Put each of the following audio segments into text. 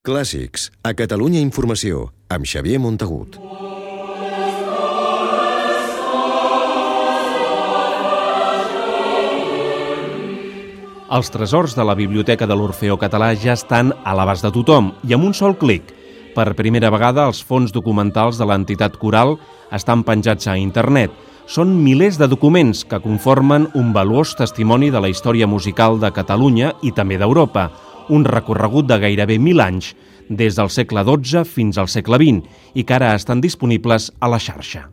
Clàssics, a Catalunya Informació, amb Xavier Montagut. Els tresors de la Biblioteca de l'Orfeó Català ja estan a l'abast de tothom i amb un sol clic. Per primera vegada, els fons documentals de l'entitat coral estan penjats a internet. Són milers de documents que conformen un valuós testimoni de la història musical de Catalunya i també d'Europa, un recorregut de gairebé mil anys, des del segle XII fins al segle XX, i que ara estan disponibles a la xarxa.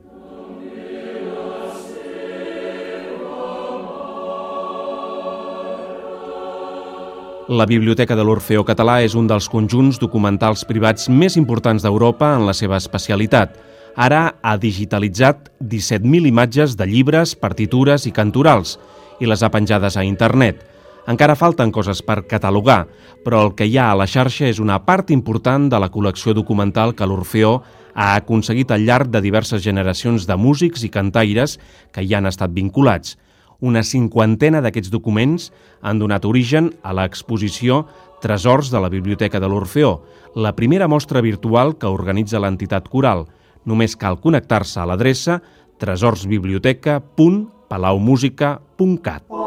La Biblioteca de l'Orfeó Català és un dels conjunts documentals privats més importants d'Europa en la seva especialitat. Ara ha digitalitzat 17.000 imatges de llibres, partitures i cantorals i les ha penjades a internet – encara falten coses per catalogar, però el que hi ha a la xarxa és una part important de la col·lecció documental que l'Orfeó ha aconseguit al llarg de diverses generacions de músics i cantaires que hi han estat vinculats. Una cinquantena d'aquests documents han donat origen a l'exposició Tresors de la Biblioteca de l'Orfeó, la primera mostra virtual que organitza l'entitat coral. Només cal connectar-se a l'adreça tresorsbiblioteca.palaumusica.cat.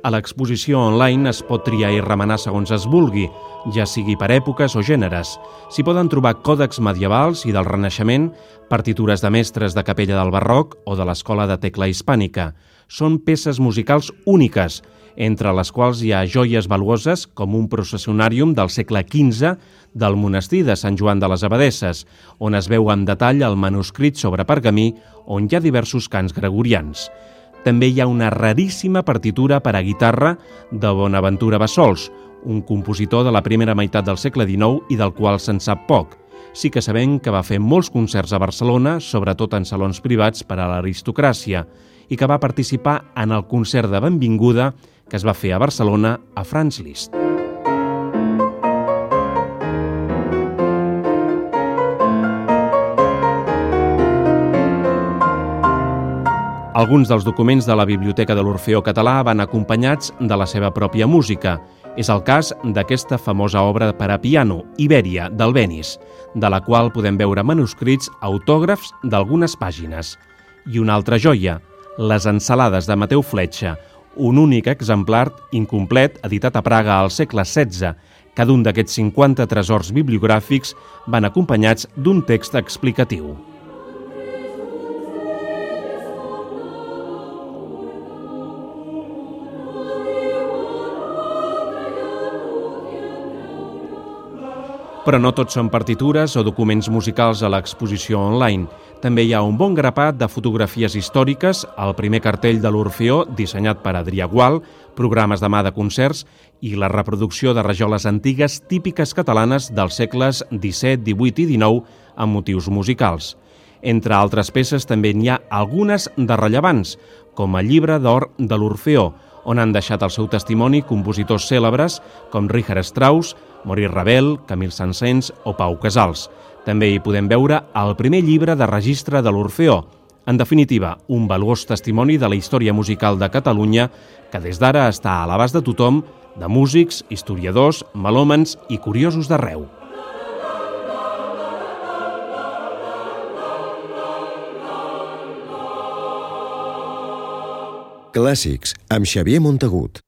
A l'exposició online es pot triar i remenar segons es vulgui, ja sigui per èpoques o gèneres. S'hi poden trobar còdex medievals i del Renaixement, partitures de mestres de capella del barroc o de l'escola de tecla hispànica. Són peces musicals úniques, entre les quals hi ha joies valuoses com un processionàrium del segle XV del monestir de Sant Joan de les Abadesses, on es veu en detall el manuscrit sobre pergamí on hi ha diversos cants gregorians. També hi ha una raríssima partitura per a guitarra de Bonaventura Bassols, un compositor de la primera meitat del segle XIX i del qual se'n sap poc. Sí que sabem que va fer molts concerts a Barcelona, sobretot en salons privats per a l'aristocràcia, i que va participar en el concert de benvinguda que es va fer a Barcelona a Franz Liszt. Alguns dels documents de la Biblioteca de l'Orfeó Català van acompanyats de la seva pròpia música. És el cas d'aquesta famosa obra per a piano, Ibèria, del Benis, de la qual podem veure manuscrits autògrafs d'algunes pàgines. I una altra joia, Les ensalades de Mateu Fletxa, un únic exemplar incomplet editat a Praga al segle XVI. Cada un d'aquests 50 tresors bibliogràfics van acompanyats d'un text explicatiu. Però no tots són partitures o documents musicals a l'exposició online. També hi ha un bon grapat de fotografies històriques, el primer cartell de l'Orfeó, dissenyat per Adrià Gual, programes de mà de concerts i la reproducció de rajoles antigues típiques catalanes dels segles XVII, XVIII i XIX amb motius musicals. Entre altres peces també n'hi ha algunes de rellevants, com el llibre d'or de l'Orfeó, on han deixat el seu testimoni compositors cèlebres com Richard Strauss, Maurice Ravel, Camil Sansens o Pau Casals. També hi podem veure el primer llibre de registre de l'Orfeó, en definitiva, un valuós testimoni de la història musical de Catalunya que des d'ara està a l'abast de tothom, de músics, historiadors, melòmens i curiosos d'arreu. Clàssics, amb Xavier Montagut.